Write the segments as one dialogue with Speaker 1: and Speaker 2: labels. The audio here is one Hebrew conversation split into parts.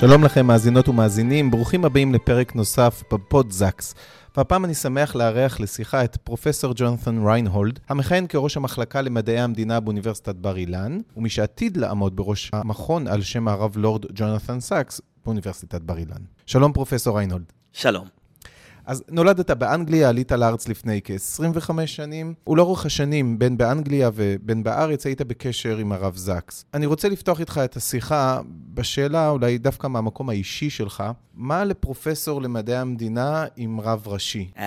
Speaker 1: שלום לכם מאזינות ומאזינים, ברוכים הבאים לפרק נוסף בפודזקס. והפעם אני שמח לארח לשיחה את פרופסור ג'ונת'ן ריינהולד, המכהן כראש המחלקה למדעי המדינה באוניברסיטת בר אילן, ומי שעתיד לעמוד בראש המכון על שם הרב לורד ג'ונת'ן סאקס באוניברסיטת בר אילן. שלום פרופסור ריינהולד.
Speaker 2: שלום.
Speaker 1: אז נולדת באנגליה, עלית לארץ לפני כ-25 שנים, ולאורך השנים, בין באנגליה ובין בארץ, היית בקשר עם הרב זקס. אני רוצה לפתוח איתך את השיחה בשאלה, אולי דווקא מהמקום האישי שלך, מה לפרופסור למדעי המדינה עם רב ראשי?
Speaker 2: Um,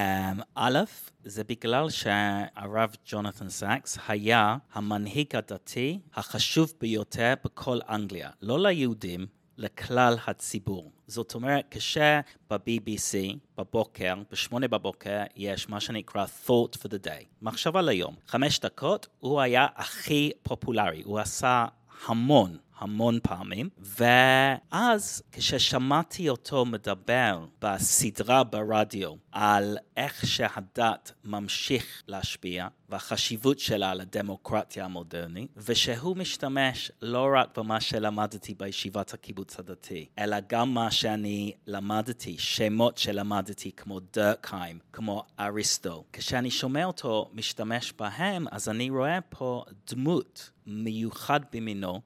Speaker 2: א', זה בגלל שהרב ג'ונתן סאקס היה המנהיג הדתי החשוב ביותר בכל אנגליה. לא ליהודים, לכלל הציבור. זאת אומרת, כשב-BBC בבוקר, בשמונה בבוקר, יש מה שנקרא thought for the day, מחשבה ליום. חמש דקות, הוא היה הכי פופולרי, הוא עשה המון המון פעמים, ואז כששמעתי אותו מדבר בסדרה ברדיו על איך שהדת ממשיך להשפיע והחשיבות שלה על הדמוקרטיה המודרנית, ושהוא משתמש לא רק במה שלמדתי בישיבת הקיבוץ הדתי, אלא גם מה שאני למדתי, שמות שלמדתי כמו דרקהיים, כמו אריסטו. כשאני שומע אותו משתמש בהם, אז אני רואה פה דמות מיוחד במינו,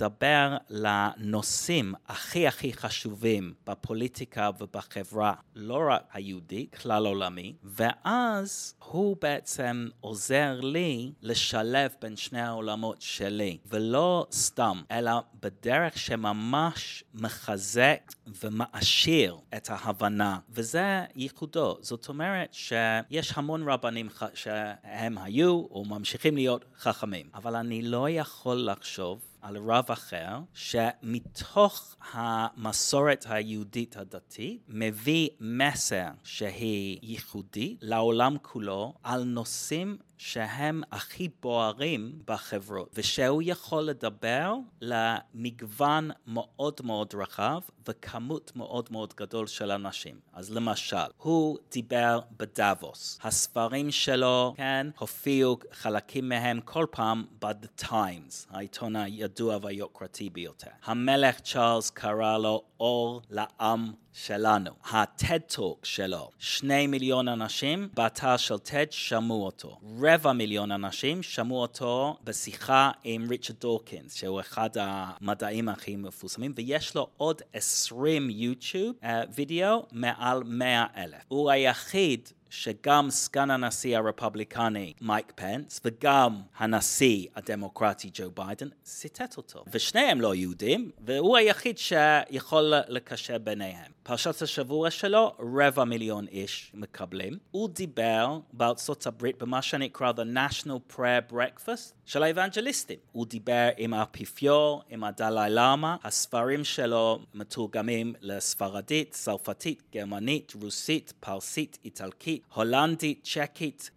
Speaker 2: שמדבר לנושאים הכי הכי חשובים בפוליטיקה ובחברה, לא רק היהודית, כלל עולמי, ואז הוא בעצם עוזר לי לשלב בין שני העולמות שלי, ולא סתם, אלא בדרך שממש מחזק ומעשיר את ההבנה, וזה ייחודו. זאת אומרת שיש המון רבנים שהם היו או ממשיכים להיות חכמים, אבל אני לא יכול לחשוב על רב אחר, שמתוך המסורת היהודית הדתית מביא מסר שהיא ייחודית לעולם כולו על נושאים שהם הכי בוערים בחברות, ושהוא יכול לדבר למגוון מאוד מאוד רחב וכמות מאוד מאוד גדול של אנשים. אז למשל, הוא דיבר בדאבוס. הספרים שלו, כן, הופיעו חלקים מהם כל פעם ב-The Times, העיתון הידוע והיוקרתי ביותר. המלך צ'ארלס קרא לו אור לעם שלנו. ה-TED Talk שלו, שני מיליון אנשים באתר של TED שמעו אותו. רבע מיליון אנשים שמעו אותו בשיחה עם ריצ'רד דורקינס, שהוא אחד המדעים הכי מפורסמים, ויש לו עוד 20 יוטיוב uh, וידאו מעל 100 אלף. הוא היחיד שגם סגן הנשיא הרפובליקני מייק פנס וגם הנשיא הדמוקרטי ג'ו ביידן ציטט אותו. ושניהם לא יהודים, והוא היחיד שיכול לקשר ביניהם. פרשת השבוע שלו, רבע מיליון איש מקבלים. הוא דיבר בארצות הברית במה שנקרא The National Prayer Breakfast של האבנג'ליסטים. הוא דיבר עם האפיפיור, עם הדלאי למה, הספרים שלו מתורגמים לספרדית, צרפתית, גרמנית, רוסית, פרסית, איטלקית, הולנדית, צ'קית.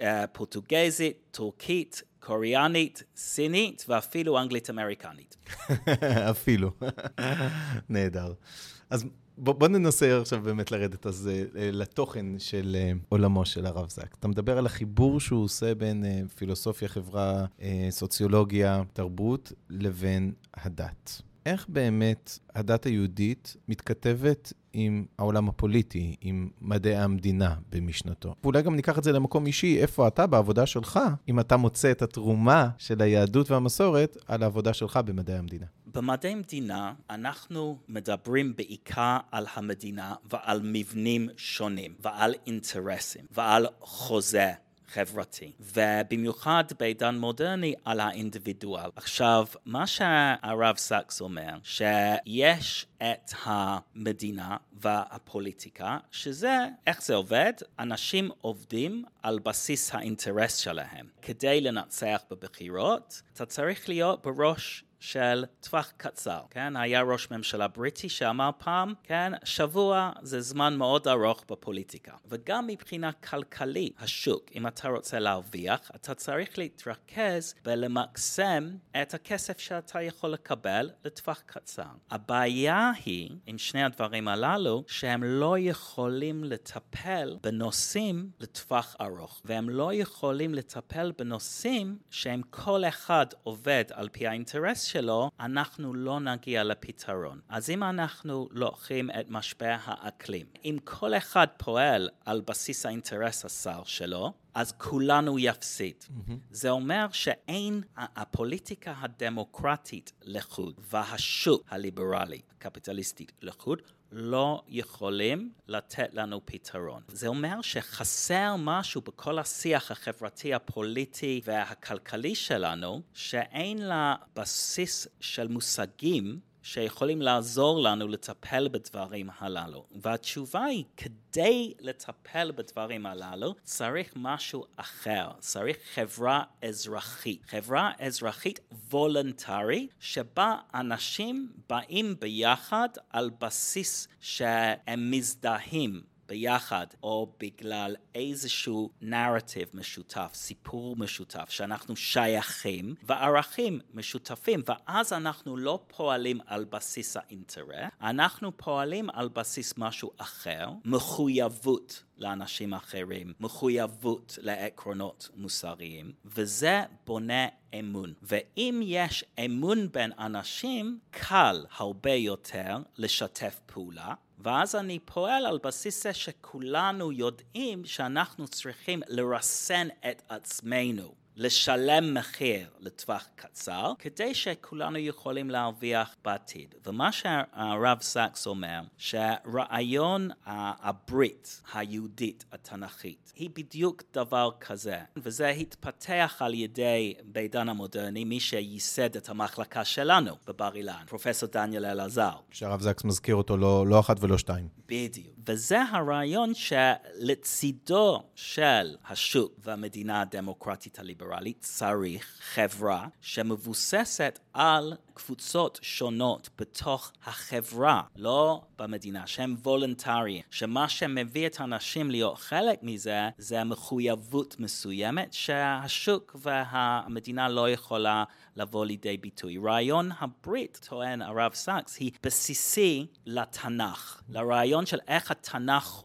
Speaker 2: אה, פורטוגזית, טורקית, קוריאנית, סינית ואפילו אנגלית אמריקנית.
Speaker 1: אפילו. נהדר. אז בוא, בוא ננסה עכשיו באמת לרדת אז אה, לתוכן של אה, עולמו של הרב זק. אתה מדבר על החיבור שהוא עושה בין אה, פילוסופיה, חברה, סוציולוגיה, תרבות, לבין הדת. איך באמת הדת היהודית מתכתבת עם העולם הפוליטי, עם מדעי המדינה במשנתו? ואולי גם ניקח את זה למקום אישי, איפה אתה בעבודה שלך, אם אתה מוצא את התרומה של היהדות והמסורת על העבודה שלך במדעי המדינה.
Speaker 2: במדעי מדינה אנחנו מדברים בעיקר על המדינה ועל מבנים שונים ועל אינטרסים ועל חוזה חברתי, ובמיוחד בעידן מודרני על האינדיבידואל. עכשיו, מה שהרב סאקס אומר, שיש את המדינה והפוליטיקה, שזה, איך זה עובד? אנשים עובדים על בסיס האינטרס שלהם. כדי לנצח בבחירות, אתה צריך להיות בראש של טווח קצר, כן? היה ראש ממשלה בריטי שאמר פעם, כן, שבוע זה זמן מאוד ארוך בפוליטיקה. וגם מבחינה כלכלית, השוק, אם אתה רוצה להרוויח, אתה צריך להתרכז ולמקסם את הכסף שאתה יכול לקבל לטווח קצר. הבעיה היא, עם שני הדברים הללו, שהם לא יכולים לטפל בנושאים לטווח ארוך, והם לא יכולים לטפל בנושאים שהם כל אחד עובד על פי האינטרס שלו, אנחנו לא נגיע לפתרון. אז אם אנחנו לוקחים את משבר האקלים, אם כל אחד פועל על בסיס האינטרס השר שלו, אז כולנו יפסיד. Mm-hmm. זה אומר שאין, הפוליטיקה הדמוקרטית לחוד והשוק הליברלי, הקפיטליסטי לחוד, לא יכולים לתת לנו פתרון. זה אומר שחסר משהו בכל השיח החברתי, הפוליטי והכלכלי שלנו, שאין לה בסיס של מושגים שיכולים לעזור לנו לטפל בדברים הללו. והתשובה היא, כדי לטפל בדברים הללו, צריך משהו אחר. צריך חברה אזרחית. חברה אזרחית וולונטרית, שבה אנשים באים ביחד על בסיס שהם מזדהים. ביחד, או בגלל איזשהו נרטיב משותף, סיפור משותף, שאנחנו שייכים, וערכים משותפים, ואז אנחנו לא פועלים על בסיס האינטרס, אנחנו פועלים על בסיס משהו אחר, מחויבות לאנשים אחרים, מחויבות לעקרונות מוסריים, וזה בונה אמון. ואם יש אמון בין אנשים, קל הרבה יותר לשתף פעולה, ואז אני פועל על בסיס זה שכולנו יודעים שאנחנו צריכים לרסן את עצמנו. לשלם מחיר לטווח קצר, כדי שכולנו יכולים להרוויח בעתיד. ומה שהרב סאקס אומר, שרעיון הברית היהודית התנ"כית היא בדיוק דבר כזה, וזה התפתח על ידי בעידן המודרני, מי שייסד את המחלקה שלנו בבר אילן, פרופסור דניאל אלעזר.
Speaker 1: שהרב זקס מזכיר אותו לא, לא אחת ולא שתיים.
Speaker 2: בדיוק. וזה הרעיון שלצידו של השוק והמדינה הדמוקרטית הליברלית צריך חברה שמבוססת על קבוצות שונות בתוך החברה, לא במדינה, שהם וולונטריים, שמה שמביא את האנשים להיות חלק מזה, זה מחויבות מסוימת שהשוק והמדינה לא יכולה לבוא לידי ביטוי. רעיון הברית, טוען הרב סאקס, היא בסיסי לתנ"ך, לרעיון של איך התנ"ך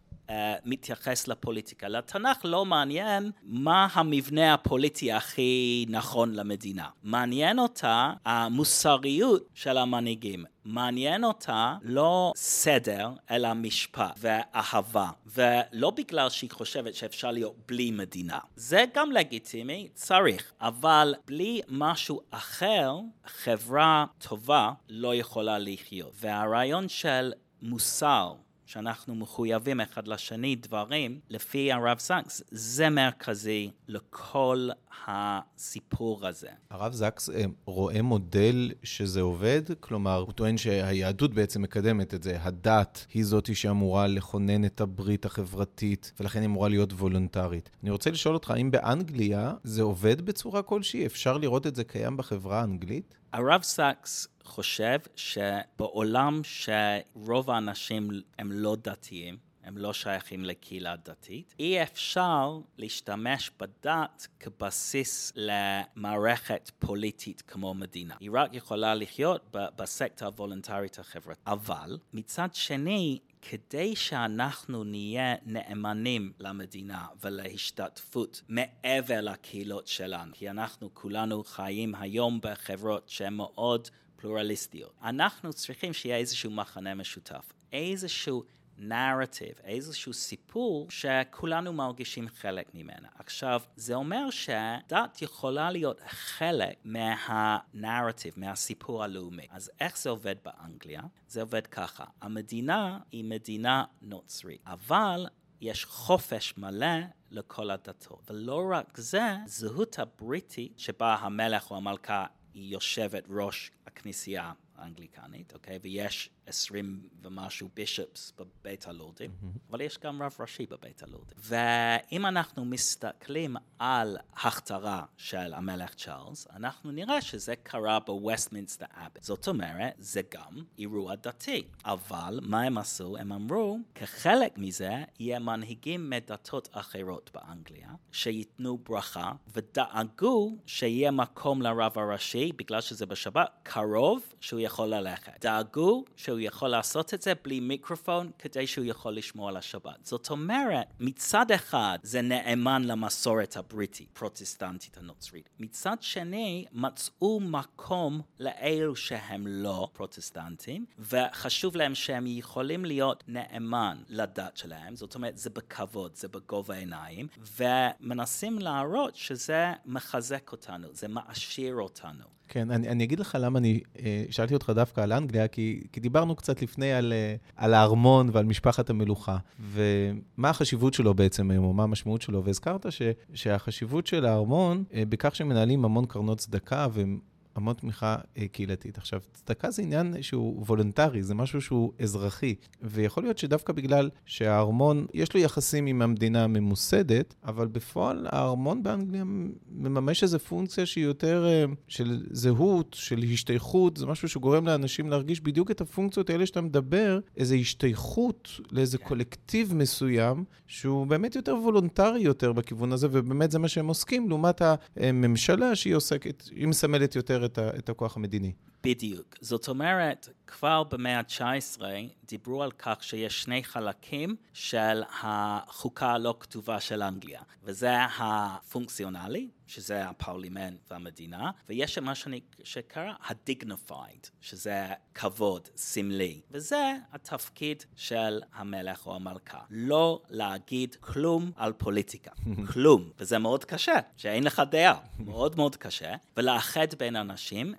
Speaker 2: מתייחס לפוליטיקה. לתנ"ך לא מעניין מה המבנה הפוליטי הכי נכון למדינה. מעניין אותה המוסריות של המנהיגים. מעניין אותה לא סדר, אלא משפט ואהבה, ולא בגלל שהיא חושבת שאפשר להיות בלי מדינה. זה גם לגיטימי, צריך, אבל בלי משהו אחר, חברה טובה לא יכולה לחיות. והרעיון של מוסר שאנחנו מחויבים אחד לשני דברים, לפי הרב סאקס, זה מרכזי לכל הסיפור הזה.
Speaker 1: הרב סאקס אה, רואה מודל שזה עובד? כלומר, הוא טוען שהיהדות בעצם מקדמת את זה. הדת היא זאתי שאמורה לכונן את הברית החברתית, ולכן היא אמורה להיות וולונטרית. אני רוצה לשאול אותך, האם באנגליה זה עובד בצורה כלשהי? אפשר לראות את זה קיים בחברה האנגלית?
Speaker 2: הרב סאקס חושב שבעולם שרוב האנשים הם לא דתיים, הם לא שייכים לקהילה דתית. אי אפשר להשתמש בדת כבסיס למערכת פוליטית כמו מדינה. היא רק יכולה לחיות בסקטור הוולונטרית החברתית. אבל מצד שני, כדי שאנחנו נהיה נאמנים למדינה ולהשתתפות מעבר לקהילות שלנו, כי אנחנו כולנו חיים היום בחברות שהן מאוד פלורליסטיות. אנחנו צריכים שיהיה איזשהו מחנה משותף, איזשהו נרטיב, איזשהו סיפור שכולנו מרגישים חלק ממנה. עכשיו, זה אומר שדת יכולה להיות חלק מהנרטיב, מהסיפור הלאומי. אז איך זה עובד באנגליה? זה עובד ככה, המדינה היא מדינה נוצרית, אבל יש חופש מלא לכל הדתות. ולא רק זה, זהות הבריטית שבה המלך או המלכה היא יושבת ראש הכנסייה האנגליקנית, אוקיי? ויש עשרים ומשהו bishops בבית הלורדים, אבל יש גם רב ראשי בבית הלורדים. ואם אנחנו מסתכלים על הכתרה של המלך צ'ארלס, אנחנו נראה שזה קרה בווסטמינסטר אבי. זאת אומרת, זה גם אירוע דתי. אבל מה הם עשו? הם אמרו, כחלק מזה, יהיה מנהיגים מדתות אחרות באנגליה, שייתנו ברכה, ודאגו שיהיה מקום לרב הראשי, בגלל שזה בשבת, קרוב שהוא יכול ללכת. דאגו שהוא יכול לעשות את זה בלי מיקרופון, כדי שהוא יכול לשמור על השבת. זאת אומרת, מצד אחד זה נאמן למסורת הבריטית, פרוטסטנטית הנוצרית. מצד שני, מצאו מקום לאלו שהם לא פרוטסטנטים, וחשוב להם שהם יכולים להיות נאמן לדת שלהם, זאת אומרת, זה בכבוד, זה בגובה העיניים, ומנסים להראות שזה מחזק אותנו, זה מעשיר אותנו.
Speaker 1: כן, אני, אני אגיד לך למה אני אה, שאלתי אותך דווקא על אנגליה, כי, כי דיברנו קצת לפני על, אה, על הארמון ועל משפחת המלוכה, ומה החשיבות שלו בעצם היום, או מה המשמעות שלו, והזכרת ש, שהחשיבות של הארמון, אה, בכך שמנהלים המון קרנות צדקה, והם המון תמיכה אה, קהילתית. עכשיו, צדקה זה עניין שהוא וולונטרי, זה משהו שהוא אזרחי, ויכול להיות שדווקא בגלל שהארמון, יש לו יחסים עם המדינה הממוסדת, אבל בפועל הארמון באנגליה מממש איזו פונקציה שהיא יותר אה, של זהות, של השתייכות, זה משהו שגורם לאנשים להרגיש בדיוק את הפונקציות האלה שאתה מדבר, איזו השתייכות לאיזה כן. קולקטיב מסוים, שהוא באמת יותר וולונטרי יותר בכיוון הזה, ובאמת זה מה שהם עוסקים, לעומת הממשלה שהיא עוסקת, היא מסמלת יותר את, ה, את הכוח המדיני.
Speaker 2: בדיוק. זאת אומרת, כבר במאה ה-19 דיברו על כך שיש שני חלקים של החוקה הלא כתובה של אנגליה, וזה הפונקציונלי, שזה הפרלימנט והמדינה, ויש מה שאני, שקרא ה-dignified, שזה כבוד סמלי, וזה התפקיד של המלך או המלכה. לא להגיד כלום על פוליטיקה, כלום, וזה מאוד קשה, שאין לך דעה, מאוד מאוד קשה, ולאחד בין אנשים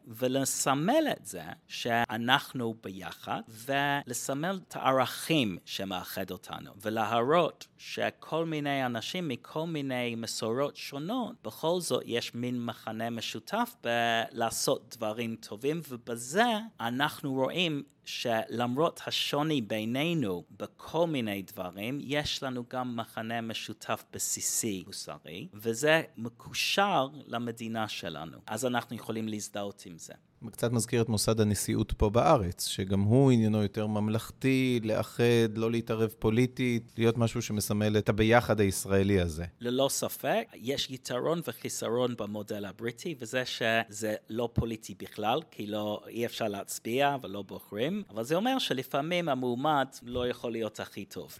Speaker 2: ולסמל את זה שאנחנו ביחד, ולסמל את הערכים שמאחד אותנו, ולהראות שכל מיני אנשים מכל מיני מסורות שונות, בכל זאת יש מין מכנה משותף בלעשות דברים טובים, ובזה אנחנו רואים שלמרות השוני בינינו בכל מיני דברים, יש לנו גם מכנה משותף בסיסי מוסרי, וזה מקושר למדינה שלנו. אז אנחנו יכולים להזדהות עם זה.
Speaker 1: קצת מזכיר את מוסד הנשיאות פה בארץ, שגם הוא עניינו יותר ממלכתי, לאחד, לא להתערב פוליטית, להיות משהו שמסמל את הביחד הישראלי הזה.
Speaker 2: ללא ספק, יש יתרון וחיסרון במודל הבריטי, וזה שזה לא פוליטי בכלל, כי לא, אי אפשר להצביע ולא בוחרים, אבל זה אומר שלפעמים המועמד לא יכול להיות הכי טוב.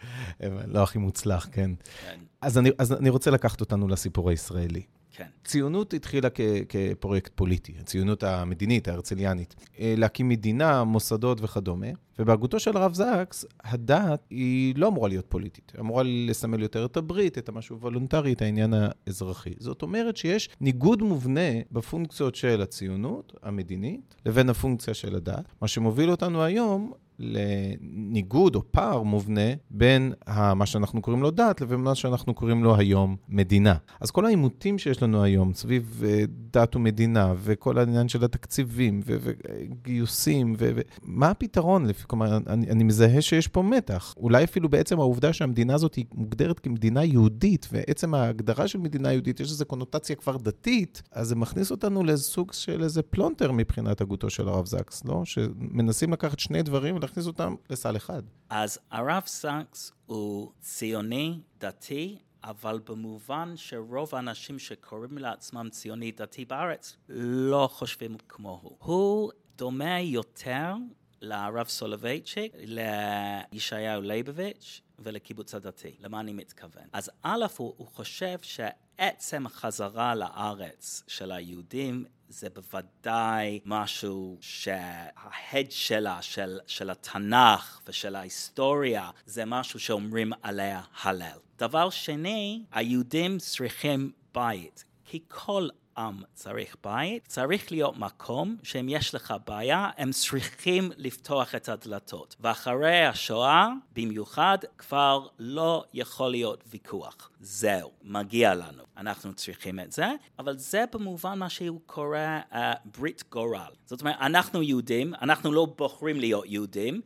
Speaker 1: לא הכי מוצלח, כן. כן. אז אני, אז אני רוצה לקחת אותנו לסיפור הישראלי.
Speaker 2: כן.
Speaker 1: ציונות התחילה כ- כפרויקט פוליטי, הציונות המדינית, ההרצליאנית. אה, להקים מדינה, מוסדות וכדומה. ובהגותו של הרב סאקס, הדת היא לא אמורה להיות פוליטית. היא אמורה לסמל יותר את הברית, את המשהו הוולונטרי, את העניין האזרחי. זאת אומרת שיש ניגוד מובנה בפונקציות של הציונות המדינית לבין הפונקציה של הדת, מה שמוביל אותנו היום לניגוד או פער מובנה בין מה שאנחנו קוראים לו דת לבין מה שאנחנו קוראים לו היום מדינה. אז כל העימותים שיש לנו היום סביב אה, דת ומדינה, וכל העניין של התקציבים, וגיוסים, ומה הפתרון? כלומר, אני, אני מזהה שיש פה מתח. אולי אפילו בעצם העובדה שהמדינה הזאת היא מוגדרת כמדינה יהודית, ועצם ההגדרה של מדינה יהודית, יש איזו קונוטציה כבר דתית, אז זה מכניס אותנו לסוג של איזה פלונטר מבחינת הגותו של הרב זקס, לא? שמנסים לקחת שני דברים ולהכניס אותם לסל אחד.
Speaker 2: אז הרב זקס הוא ציוני, דתי, אבל במובן שרוב האנשים שקוראים לעצמם ציוני דתי בארץ לא חושבים כמוהו. הוא דומה יותר לרב סולובייצ'יק, לישעיהו ליבוביץ' ולקיבוץ הדתי. למה אני מתכוון? אז א', הוא, הוא חושב שעצם החזרה לארץ של היהודים זה בוודאי משהו שההד שלה, של, של התנ"ך ושל ההיסטוריה, זה משהו שאומרים עליה הלל. דבר שני, היהודים צריכים בית, כי כל עם צריך בית, צריך להיות מקום שאם יש לך בעיה, הם צריכים לפתוח את הדלתות. ואחרי השואה, במיוחד, כבר לא יכול להיות ויכוח. זהו, מגיע לנו. אנחנו צריכים את זה, אבל זה במובן מה שהוא קורא uh, ברית גורל. זאת אומרת, אנחנו יהודים, אנחנו לא בוחרים להיות יהודים,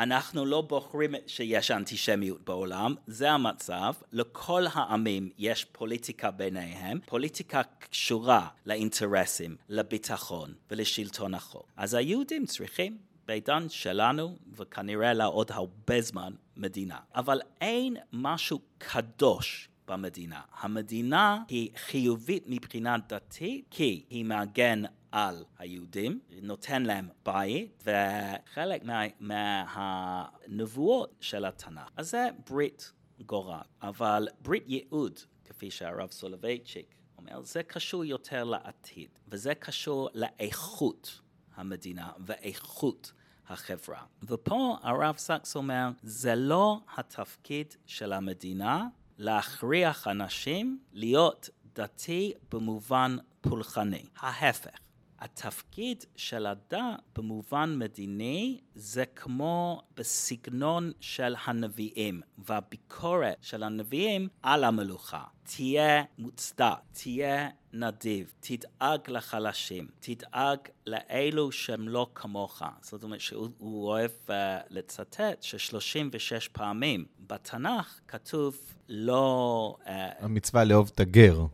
Speaker 2: אנחנו לא בוחרים שיש אנטישמיות בעולם, זה המצב. לכל העמים יש פוליטיקה ביניהם. פוליטיקה קשורה לאינטרסים, לביטחון ולשלטון החוק. אז היהודים צריכים בעידן שלנו, וכנראה לעוד הרבה זמן, מדינה. אבל אין משהו קדוש במדינה. המדינה היא חיובית מבחינה דתית כי היא מעגן על היהודים, נותן להם בית, וחלק מה, מהנבואות של התנ"ך. אז זה ברית גורל. אבל ברית ייעוד, כפי שהרב סולובייצ'יק אומר, זה קשור יותר לעתיד, וזה קשור לאיכות המדינה ואיכות החברה. ופה הרב סקס אומר, זה לא התפקיד של המדינה להכריח אנשים להיות דתי במובן פולחני. ההפך. התפקיד של הדת במובן מדיני זה כמו בסגנון של הנביאים, והביקורת של הנביאים על המלוכה. תהיה מוצדק, תהיה נדיב, תדאג לחלשים, תדאג לאלו שהם לא כמוך. זאת אומרת שהוא אוהב uh, לצטט ש-36 פעמים בתנ"ך כתוב לא... Uh,
Speaker 1: המצווה לאהוב את הגר.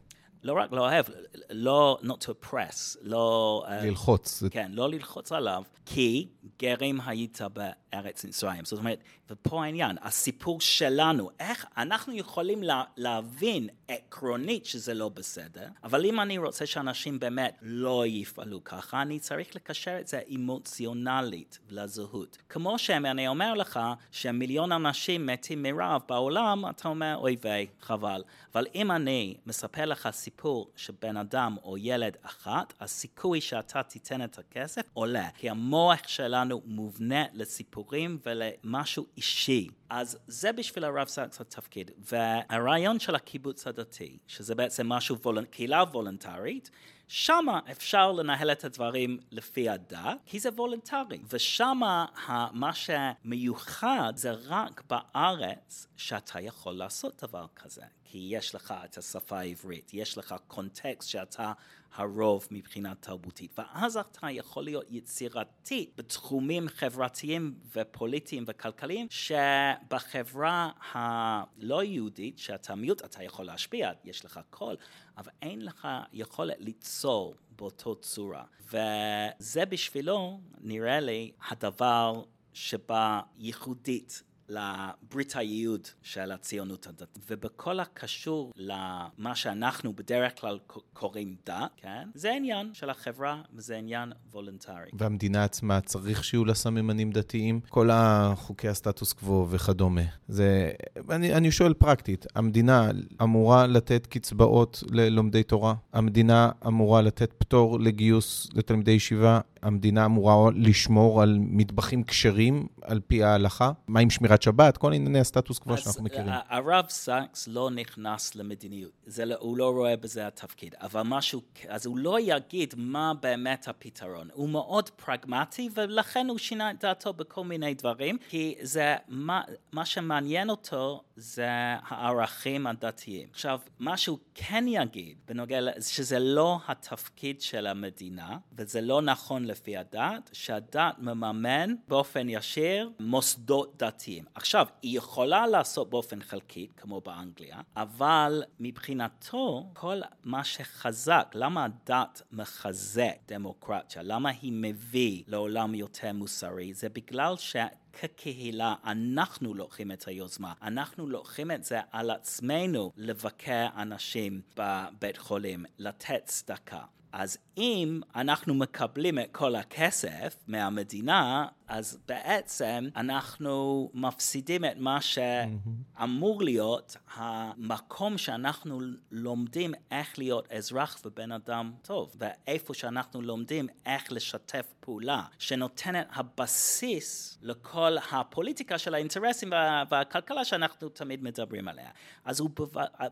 Speaker 2: לא רק לא אוהב, לא, not to oppress, לא...
Speaker 1: אה, ללחוץ.
Speaker 2: כן, לא ללחוץ עליו, כי גרים היית בארץ מצרים. זאת אומרת, ופה העניין, הסיפור שלנו, איך אנחנו יכולים לה, להבין עקרונית שזה לא בסדר, אבל אם אני רוצה שאנשים באמת לא יפעלו ככה, אני צריך לקשר את זה אמוציונלית לזהות. כמו שאני אומר לך שמיליון אנשים מתים מרעב בעולם, אתה אומר, אוי ויי, חבל. אבל אם אני מספר לך סיפור שבן אדם או ילד אחת, הסיכוי שאתה תיתן את הכסף עולה, כי המוח שלנו מובנה לסיפורים ולמשהו אישי. אז זה בשביל הרב סקס התפקיד. והרעיון של הקיבוץ הדתי, שזה בעצם משהו, וולנ... קהילה וולונטרית, שמה אפשר לנהל את הדברים לפי הדת, כי זה וולונטרי. ושמה מה שמיוחד זה רק בארץ שאתה יכול לעשות דבר כזה. כי יש לך את השפה העברית, יש לך קונטקסט שאתה הרוב מבחינה תרבותית, ואז אתה יכול להיות יצירתי בתחומים חברתיים ופוליטיים וכלכליים, שבחברה הלא יהודית, שאתה מיעוט, אתה יכול להשפיע, יש לך קול, אבל אין לך יכולת ליצור באותו צורה. וזה בשבילו, נראה לי, הדבר שבא ייחודית לברית הייעוד של הציונות הדתית. ובכל הקשור למה שאנחנו בדרך כלל קוראים דת, כן? זה עניין של החברה וזה עניין וולונטרי.
Speaker 1: והמדינה עצמה צריך שיהיו לה סממנים דתיים? כל החוקי הסטטוס קוו וכדומה. זה, אני, אני שואל פרקטית, המדינה אמורה לתת קצבאות ללומדי תורה? המדינה אמורה לתת פטור לגיוס לתלמידי ישיבה? המדינה אמורה לשמור על מטבחים כשרים על פי ההלכה? מה עם שמירת שבת? כל ענייני הסטטוס קוו שאנחנו מכירים.
Speaker 2: אז אה, הרב סאקס לא נכנס למדיניות, לא, הוא לא רואה בזה התפקיד, אבל משהו, אז הוא לא יגיד מה באמת הפתרון. הוא מאוד פרגמטי, ולכן הוא שינה את דעתו בכל מיני דברים, כי זה, מה, מה שמעניין אותו זה הערכים הדתיים. עכשיו, מה שהוא כן יגיד בנוגע, שזה לא התפקיד של המדינה, וזה לא נכון לפי הדת, שהדת מממן באופן ישיר מוסדות דתיים. עכשיו, היא יכולה לעשות באופן חלקי, כמו באנגליה, אבל מבחינתו, כל מה שחזק, למה הדת מחזק דמוקרטיה? למה היא מביא לעולם יותר מוסרי? זה בגלל ש... כקהילה אנחנו לוקחים את היוזמה, אנחנו לוקחים את זה על עצמנו לבקר אנשים בבית חולים, לתת צדקה. אז אם אנחנו מקבלים את כל הכסף מהמדינה, אז בעצם אנחנו מפסידים את מה שאמור להיות המקום שאנחנו לומדים איך להיות אזרח ובן אדם טוב, ואיפה שאנחנו לומדים איך לשתף פעולה, שנותנת הבסיס לכל הפוליטיקה של האינטרסים והכלכלה שאנחנו תמיד מדברים עליה. אז הוא,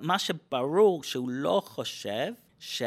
Speaker 2: מה שברור שהוא לא חושב ש...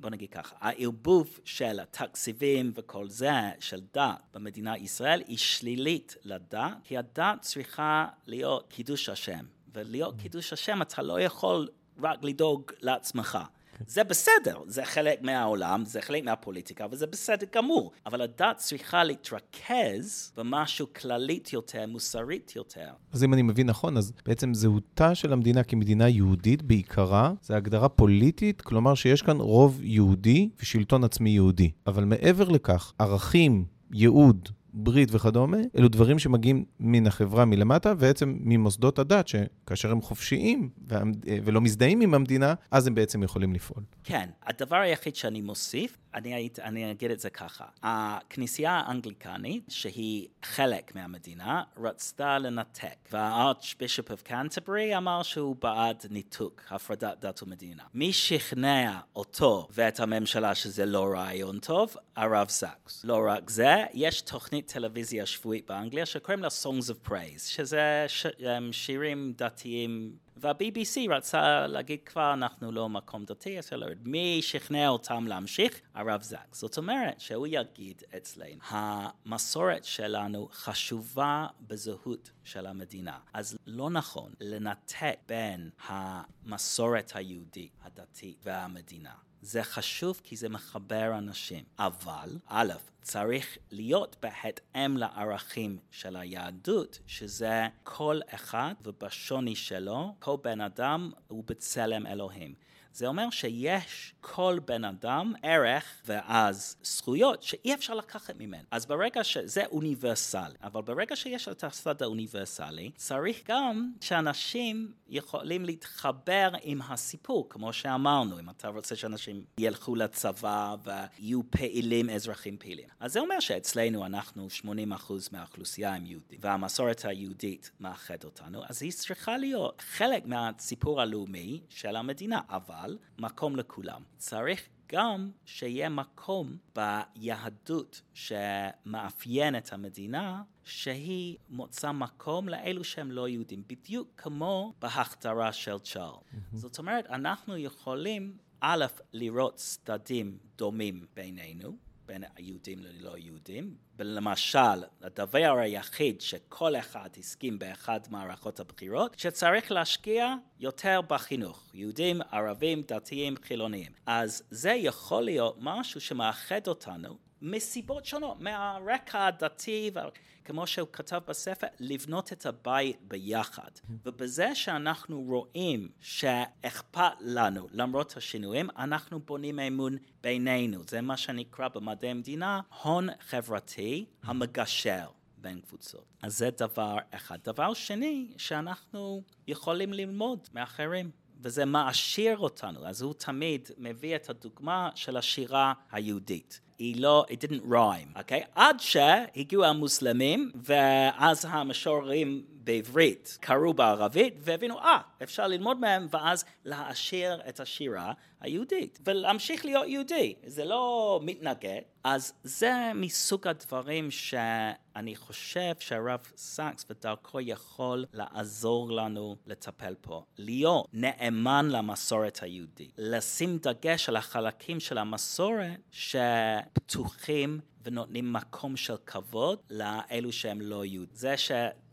Speaker 2: בוא נגיד ככה, הערבוב של התקציבים וכל זה, של דת במדינת ישראל, היא שלילית לדת, כי הדת צריכה להיות קידוש השם. ולהיות קידוש השם אתה לא יכול רק לדאוג לעצמך. זה בסדר, זה חלק מהעולם, זה חלק מהפוליטיקה, וזה בסדר גמור. אבל הדת צריכה להתרכז במשהו כללית יותר, מוסרית יותר.
Speaker 1: אז אם אני מבין נכון, אז בעצם זהותה של המדינה כמדינה יהודית בעיקרה, זה הגדרה פוליטית, כלומר שיש כאן רוב יהודי ושלטון עצמי יהודי. אבל מעבר לכך, ערכים, ייעוד, ברית וכדומה, אלו דברים שמגיעים מן החברה מלמטה, ובעצם ממוסדות הדת, שכאשר הם חופשיים ולא מזדהים עם המדינה, אז הם בעצם יכולים לפעול.
Speaker 2: כן, הדבר היחיד שאני מוסיף, אני, היית, אני אגיד את זה ככה. הכנסייה האנגליקנית, שהיא חלק מהמדינה, רצתה לנתק, והארצ'בישופ אוף קנטברי אמר שהוא בעד ניתוק, הפרדת דת ומדינה. מי שכנע אותו ואת הממשלה שזה לא רעיון טוב? הרב זקס. לא רק זה, יש תוכנית טלוויזיה שבועית באנגליה שקוראים לה Songs of Praise, שזה ש... שירים דתיים וה-BBC רצה להגיד כבר, אנחנו לא מקום דתי, אז לא מי שכנע אותם להמשיך? הרב זק. זאת אומרת שהוא יגיד אצלנו, המסורת שלנו חשובה בזהות של המדינה. אז לא נכון לנתק בין המסורת היהודית, הדתית והמדינה. זה חשוב כי זה מחבר אנשים. אבל, א', צריך להיות בהתאם לערכים של היהדות, שזה כל אחד ובשוני שלו, כל בן אדם הוא בצלם אלוהים. זה אומר שיש כל בן אדם ערך ואז זכויות שאי אפשר לקחת ממנו. אז ברגע שזה אוניברסלי, אבל ברגע שיש את הצד האוניברסלי, צריך גם שאנשים יכולים להתחבר עם הסיפור, כמו שאמרנו, אם אתה רוצה שאנשים ילכו לצבא ויהיו פעילים, אזרחים פעילים. אז זה אומר שאצלנו אנחנו 80% מהאוכלוסייה הם יהודים, והמסורת היהודית מאחד אותנו, אז היא צריכה להיות חלק מהסיפור הלאומי של המדינה, אבל אבל מקום לכולם. צריך גם שיהיה מקום ביהדות שמאפיין את המדינה, שהיא מוצא מקום לאלו שהם לא יהודים, בדיוק כמו בהכתרה של צ'ארל. Mm-hmm. זאת אומרת, אנחנו יכולים, א', לראות צדדים דומים בינינו, בין היהודים ללא יהודים. למשל, הדבר היחיד שכל אחד הסכים באחד מערכות הבחירות, שצריך להשקיע יותר בחינוך. יהודים, ערבים, דתיים, חילוניים. אז זה יכול להיות משהו שמאחד אותנו מסיבות שונות, מהרקע הדתי, כמו שהוא כתב בספר, לבנות את הבית ביחד. ובזה שאנחנו רואים שאכפת לנו, למרות השינויים, אנחנו בונים אמון בינינו. זה מה שנקרא במדעי המדינה הון חברתי המגשר. בין קבוצות. אז זה דבר אחד. דבר שני, שאנחנו יכולים ללמוד מאחרים. וזה מעשיר אותנו. אז הוא תמיד מביא את הדוגמה של השירה היהודית. היא לא, it didn't rhyme, אוקיי? Okay? עד שהגיעו המוסלמים, ואז המשוררים בעברית קראו בערבית, והבינו, אה, ah, אפשר ללמוד מהם, ואז להעשיר את השירה היהודית, ולהמשיך להיות יהודי. זה לא מתנגד. אז זה מסוג הדברים שאני חושב שהרב סאקס בדרכו יכול לעזור לנו לטפל פה. להיות נאמן למסורת היהודית. לשים דגש על החלקים של המסורת שפתוחים ונותנים מקום של כבוד לאלו שהם לא יהודים. זה ש...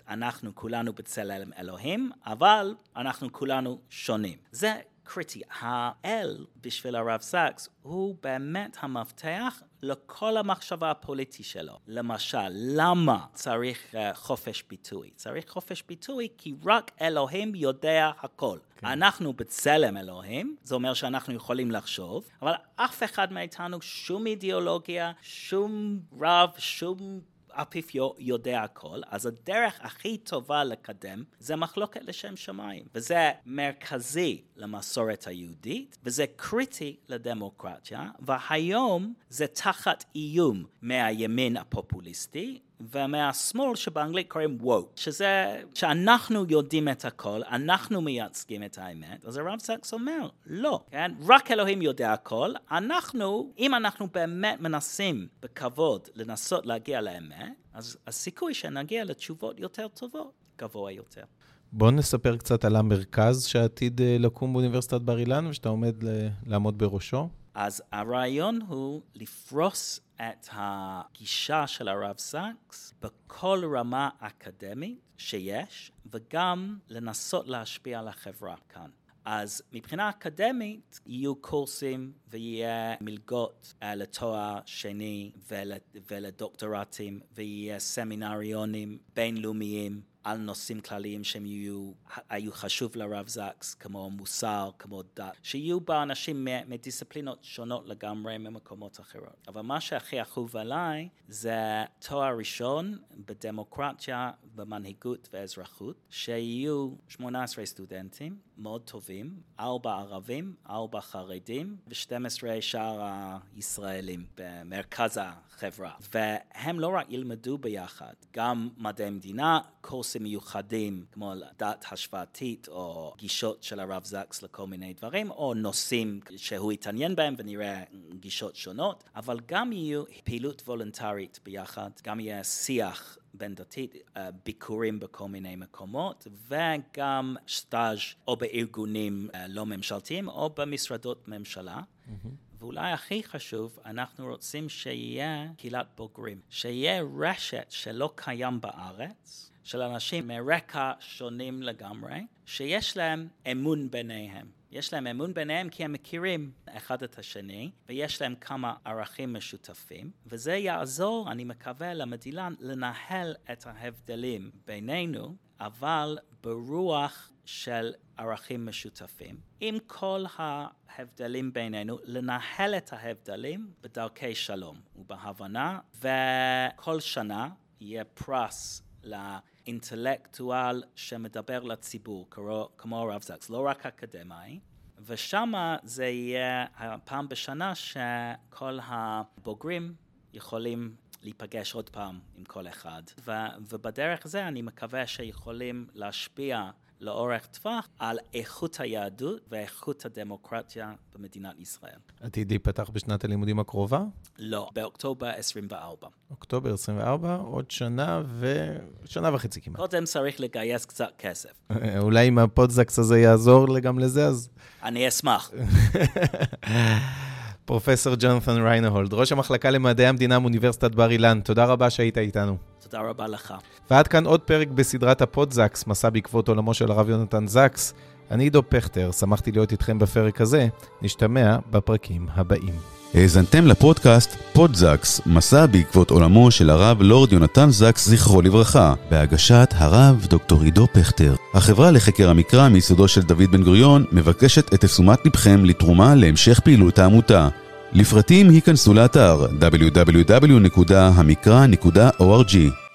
Speaker 2: אנחנו כולנו בצלם אלוהים, אבל אנחנו כולנו שונים. זה קריטי. האל בשביל הרב סאקס הוא באמת המפתח לכל המחשבה הפוליטית שלו. למשל, למה צריך uh, חופש ביטוי? צריך חופש ביטוי כי רק אלוהים יודע הכל. כן. אנחנו בצלם אלוהים, זה אומר שאנחנו יכולים לחשוב, אבל אף אחד מאיתנו, שום אידיאולוגיה, שום רב, שום האפיפיור יודע הכל, אז הדרך הכי טובה לקדם זה מחלוקת לשם שמיים. וזה מרכזי למסורת היהודית, וזה קריטי לדמוקרטיה, והיום זה תחת איום מהימין הפופוליסטי, ומהשמאל שבאנגלית קוראים ווק, שזה שאנחנו יודעים את הכל, אנחנו מייצגים את האמת, אז הרב סקס אומר, לא, כן? רק אלוהים יודע הכל, אנחנו, אם אנחנו באמת מנסים בכבוד לנסות להגיע לאמת, אז הסיכוי שנגיע לתשובות יותר טובות גבוה יותר.
Speaker 1: בואו נספר קצת על המרכז שעתיד אה, לקום באוניברסיטת בר אילן ושאתה עומד לעמוד בראשו.
Speaker 2: אז הרעיון הוא לפרוס את הגישה של הרב סאקס בכל רמה אקדמית שיש, וגם לנסות להשפיע על החברה כאן. אז מבחינה אקדמית יהיו קורסים ויהיה מלגות uh, לתואר שני ול, ולדוקטורטים ויהיה סמינריונים בינלאומיים על נושאים כלליים שהם יהיו, היו חשוב לרב זקס, כמו מוסר, כמו דת, שיהיו בה אנשים מדיסציפלינות שונות לגמרי ממקומות אחרות. אבל מה שהכי אחוב עליי זה תואר ראשון בדמוקרטיה, במנהיגות ואזרחות, שיהיו 18 סטודנטים מאוד טובים, ארבע ערבים, ארבע חרדים ו-12 שאר הישראלים במרכז החברה. והם לא רק ילמדו ביחד, גם מדעי מדינה, קורסים מיוחדים כמו דת השוואתית או גישות של הרב זקס לכל מיני דברים, או נושאים שהוא התעניין בהם ונראה גישות שונות, אבל גם יהיו פעילות וולונטרית ביחד, גם יהיה שיח בין דתית, אה, ביקורים בכל מיני מקומות, וגם סטאז' או בארגונים אה, לא ממשלתיים או במשרדות ממשלה. Mm-hmm. ואולי הכי חשוב, אנחנו רוצים שיהיה קהילת בוגרים, שיהיה רשת שלא קיים בארץ, של אנשים מרקע שונים לגמרי, שיש להם אמון ביניהם. יש להם אמון ביניהם כי הם מכירים אחד את השני, ויש להם כמה ערכים משותפים, וזה יעזור, אני מקווה, למדינה לנהל את ההבדלים בינינו, אבל ברוח של ערכים משותפים. עם כל ההבדלים בינינו, לנהל את ההבדלים בדרכי שלום ובהבנה, וכל שנה יהיה פרס לאינטלקטואל שמדבר לציבור, כמו, כמו הרב זקס, לא רק אקדמאי, ושם זה יהיה הפעם בשנה שכל הבוגרים יכולים להיפגש עוד פעם עם כל אחד. ו, ובדרך זה אני מקווה שיכולים להשפיע לאורך טווח על איכות היהדות ואיכות הדמוקרטיה במדינת ישראל.
Speaker 1: עתיד להיפתח בשנת הלימודים הקרובה?
Speaker 2: לא, באוקטובר 24.
Speaker 1: אוקטובר 24, עוד שנה ו... שנה וחצי כמעט.
Speaker 2: קודם צריך לגייס קצת כסף.
Speaker 1: אולי אם הפודזקס הזה יעזור גם לזה, אז...
Speaker 2: אני אשמח.
Speaker 1: פרופסור ג'ונת'ן ריינהולד, ראש המחלקה למדעי המדינה מאוניברסיטת בר אילן, תודה רבה שהיית איתנו.
Speaker 2: תודה רבה לך.
Speaker 1: ועד כאן עוד פרק בסדרת הפודזקס, מסע בעקבות עולמו של הרב יונתן זקס. אני עידו פכטר, שמחתי להיות איתכם בפרק הזה, נשתמע בפרקים הבאים.
Speaker 3: האזנתם לפודקאסט פודזקס, מסע בעקבות עולמו של הרב לורד יונתן זקס, זכרו לברכה, בהגשת הרב דוקטור עידו פכטר. החברה לחקר המקרא מיסודו של דוד בן גוריון מבקשת את תשומת לבכם לתרומה להמשך פעילות העמותה. לפרטים היכנסו לאתר www.המקרא.org